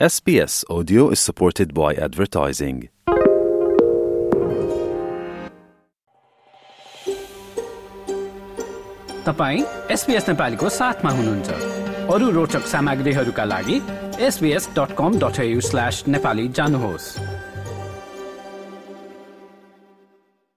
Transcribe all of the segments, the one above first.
SBS Audio is supported by advertising. तपाईँ SBS नेपालीको साथमा हुनुहुन्छ अरू रोचक सामग्रीहरूका लागि SBS dot com dot slash Nepali जानुहोस्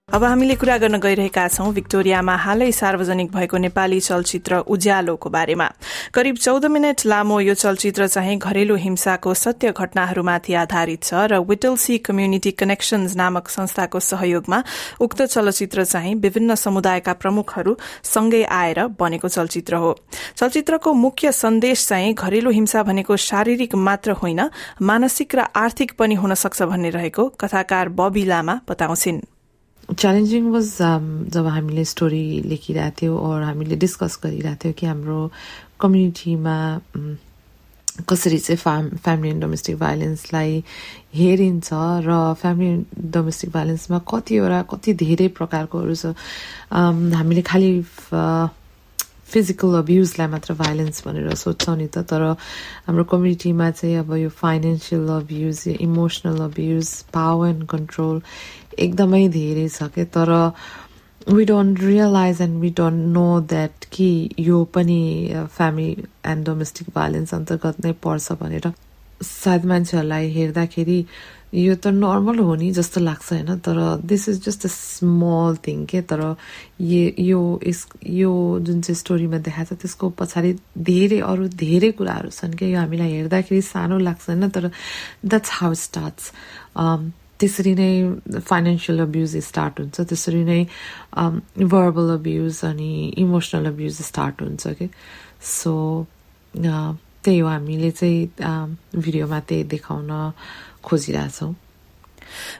अब हामीले कुरा गर्न गइरहेका छौं विक्टोरियामा हालै सार्वजनिक भएको नेपाली चलचित्र उज्यालोको बारेमा। करिब चौध मिनट लामो यो चलचित्र चाहिँ घरेलु हिंसाको सत्य घटनाहरूमाथि आधारित छ र विटलसी कम्युनिटी कनेक्शन्स नामक संस्थाको सहयोगमा उक्त चलचित्र चाहिँ विभिन्न समुदायका प्रमुखहरू सँगै आएर बनेको चलचित्र हो। चलचित्रको मुख्य सन्देश चाहिँ घरेलु हिंसा भनेको शारीरिक मात्र होइन मानसिक र आर्थिक पनि हुन सक्छ भन्ने रहेको कथाकार बबी लामा बताउँछिन्। च्यालेन्जिङ वाज जब हामीले स्टोरी लेखिरहेको थियो और हामीले डिस्कस गरिरहेको थियो कि हाम्रो कम्युनिटीमा कसरी चाहिँ फ्याम फ्यामिली एन्ड डोमेस्टिक भाइलेन्सलाई हेरिन्छ र फ्यामिली डोमेस्टिक भाइलेन्समा कतिवटा कति धेरै प्रकारकोहरू छ। हामीले खालि फिजिकल अब्युजलाई मात्र भाइलेन्स भनेर सोध्छौँ नि त तर हाम्रो कम्युनिटीमा चाहिँ अब यो financial abuse emotional abuse power and control एकदमै धेरै छ क्या तर we don't realise and we don't know that कि यो पनि फ्यामिली एन्ड डोमेस्टिक भाइलेन्स अन्तर्गत नै पर्छ भनेर। सायद मान्छेहरूलाई हेर्दाखेरि यो त नर्मल हो नि जस्तो लाग्छ होइन? तर this is just a small thing के? तर यो यस यो जुन चाहिँ स्टोरीमा देखाएको छ त्यसको पछाडि धेरै अरू धेरै कुराहरू छन् क्या यो हामीलाई हेर्दाखेरि सानो लाग्छ होइन? तर द्याट्स हाउ स्टार्ट्स त्यसरी नै फाइनेन्सियल अब्युज स्टार्ट हुन्छ त्यसरी नै भर्बल अब्युज अनि इमोसनल अब्युज स्टार्ट हुन्छ कि? सो त्यही हो हामीले चाहिँ भिडियोमा त्यही देखाउन खोजिरहेछौँ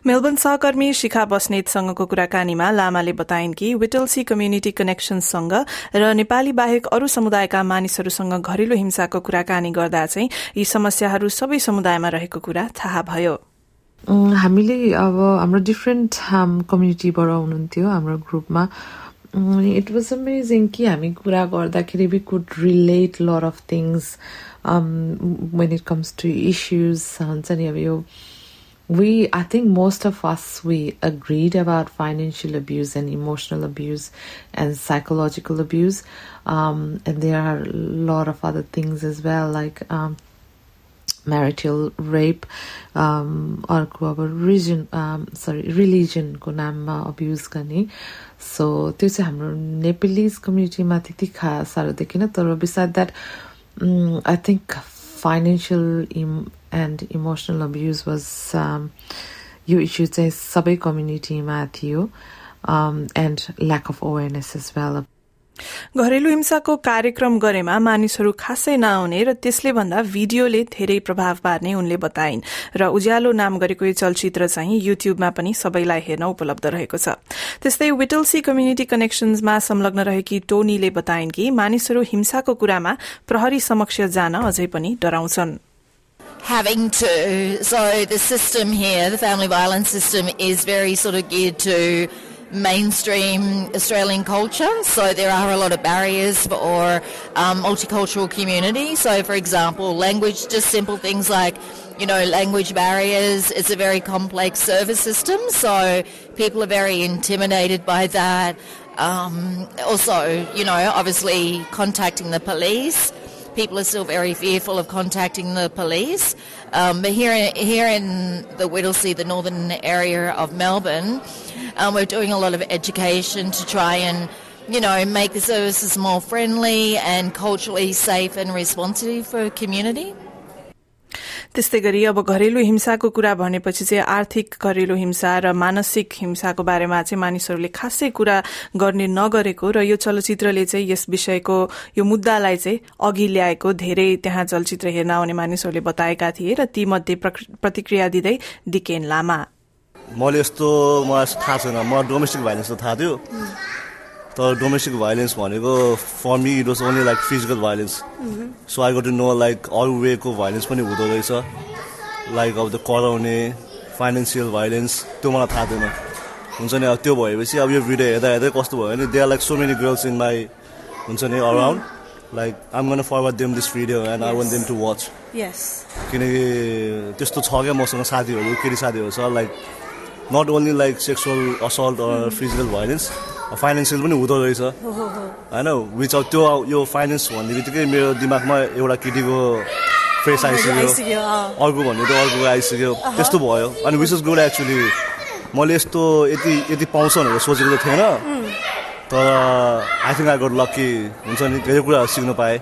मेलबर्न सहकर्मी शिखा बस्नेतसँगको कुराकानीमा लामाले बताइन् कि विटलसी कम्युनिटी कनेक्शनसँग र नेपाली बाहेक अरू समुदायका मानिसहरूसँग घरेलु हिंसाको कुराकानी गर्दा चाहिँ यी समस्याहरू सबै समुदायमा रहेको कुरा थाहा भयो। हामीले अब हाम्रो डिफ्रेन्ट कम्युनिटीबाट हुनुहुन्थ्यो हाम्रो ग्रुपमा इट वाज अमेजिङ कि हामी कुरा गर्दाखेरि we could relate lot of things when it comes to issues हुन्छ नि अब यो we i think most of us we agreed about financial abuse and emotional abuse and psychological abuse um, and there are a lot of other things as well like um, marital rape अर्को अब reason sorry रिलिजनको नाममा abuse गर्ने। So त्यो चाहिँ हाम्रो Nepalese कम्युनिटीमा त्यति खा साह्रो देखिन तर beside that I think financial em and emotional abuse was यो इस्यु चाहिँ सबै कम्युनिटीमा थियो and lack of awareness as well घरेलु हिंसाको कार्यक्रम गरेमा मानिसहरू खासै नआउने र त्यसले भन्दा भिडियोले धेरै प्रभाव पार्ने उनले बताइन् र उज्यालो नाम गरेको यो चलचित्र चाहिँ युट्युबमा पनि सबैलाई हेर्न उपलब्ध रहेको छ। त्यस्तै विटलसी कम्युनिटी कनेक्शन्समा संलग्न रहेकी टोनीले बताइन् कि मानिसहरू हिंसाको कुरामा प्रहरी समक्ष जान अझै पनि डराउँछन्। Having to so the system here the family violence system is very sort of geared to mainstream Australian culture. So there are a lot of barriers for um, multicultural community. So, for example, language, just simple things like you know, language barriers. It's a very complex service system, so people are very intimidated by that. Um, also, you know, obviously contacting the police. People are still very fearful of contacting the police. Um, but here, here in the Whittlesea, the northern area of Melbourne, um, we're doing a lot of education to try and you know, make the services more friendly and culturally safe and responsive for the community. त्यस्तै गरी अब घरेलु हिंसाको कुरा भनेपछि चाहिँ आर्थिक घरेलु हिंसा र मानसिक हिंसाको बारेमा चाहिँ मानिसहरूले खासै कुरा गर्ने नगरेको र यो चलचित्रले चाहिँ यस विषयको यो मुद्दालाई चाहिँ अघि ल्याएको धेरै त्यहाँ चलचित्र हेर्न आउने मानिसहरूले बताएका थिए र ती मध्ये प्रतिक्रिया दिँदै डिकेन लामा। मैले यस्तो मलाई थाहा छैन। म डोमेस्टिक भाइलेन्स त थाहा थियो। तर डोमेस्टिक भाइलेन्स भनेको for me it was only like physical violence so I got to know like अरू वेको भाइलेन्स पनि हुँदो रहेछ. लाइक अब त्यो कराउने फाइनेन्सियल भाइलेन्स त्यो मलाई थाहा थिएन। हुन्छ नि? अब त्यो भएपछि अब यो भिडियो हेर्दा हेर्दै कस्तो भयो भने they are like so many girls in my हुन्छ नि around like I'm gonna forward them this video and I want them to watch किनकि त्यस्तो छ क्या मसँग साथीहरू केटी साथीहरू छ। Like not only like sexual assault or physical violence financial पनि हुँदो रहेछ होइन विच त्यो यो फाइनेन्स भन्ने बित्तिकै मेरो दिमागमा एउटा केटीको फेस आइसक्यो। अर्को भन्ने त अर्को आइसक्यो त्यस्तो भयो अनि विच इज गुड एक्चुली मैले यस्तो यति यति पाउँछ भनेर सोचेको त थिएन तर I think I got lucky हुन्छ नि धेरै कुराहरू सिक्न पाएँ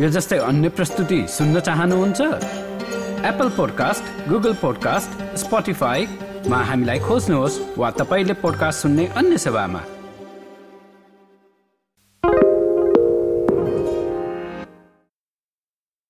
यो जस्तै अन्य प्रस्तुति सुन्न चाहनुहुन्छ? एप्पल पोडकास्ट गुगल पोडकास्ट स्पोटिफाईमा हामीलाई खोज्नुहोस् वा तपाईँले पोडकास्ट सुन्ने अन्य सेवामा।